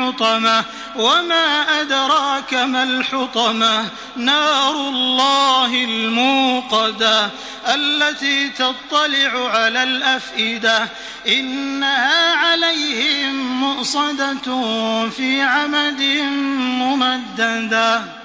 الحطمة وما أدراك ما الحطمة؟ نار الله الموقدة التي تطلع على الأفئدة. إنها عليهم مؤصدة في عمد ممددة.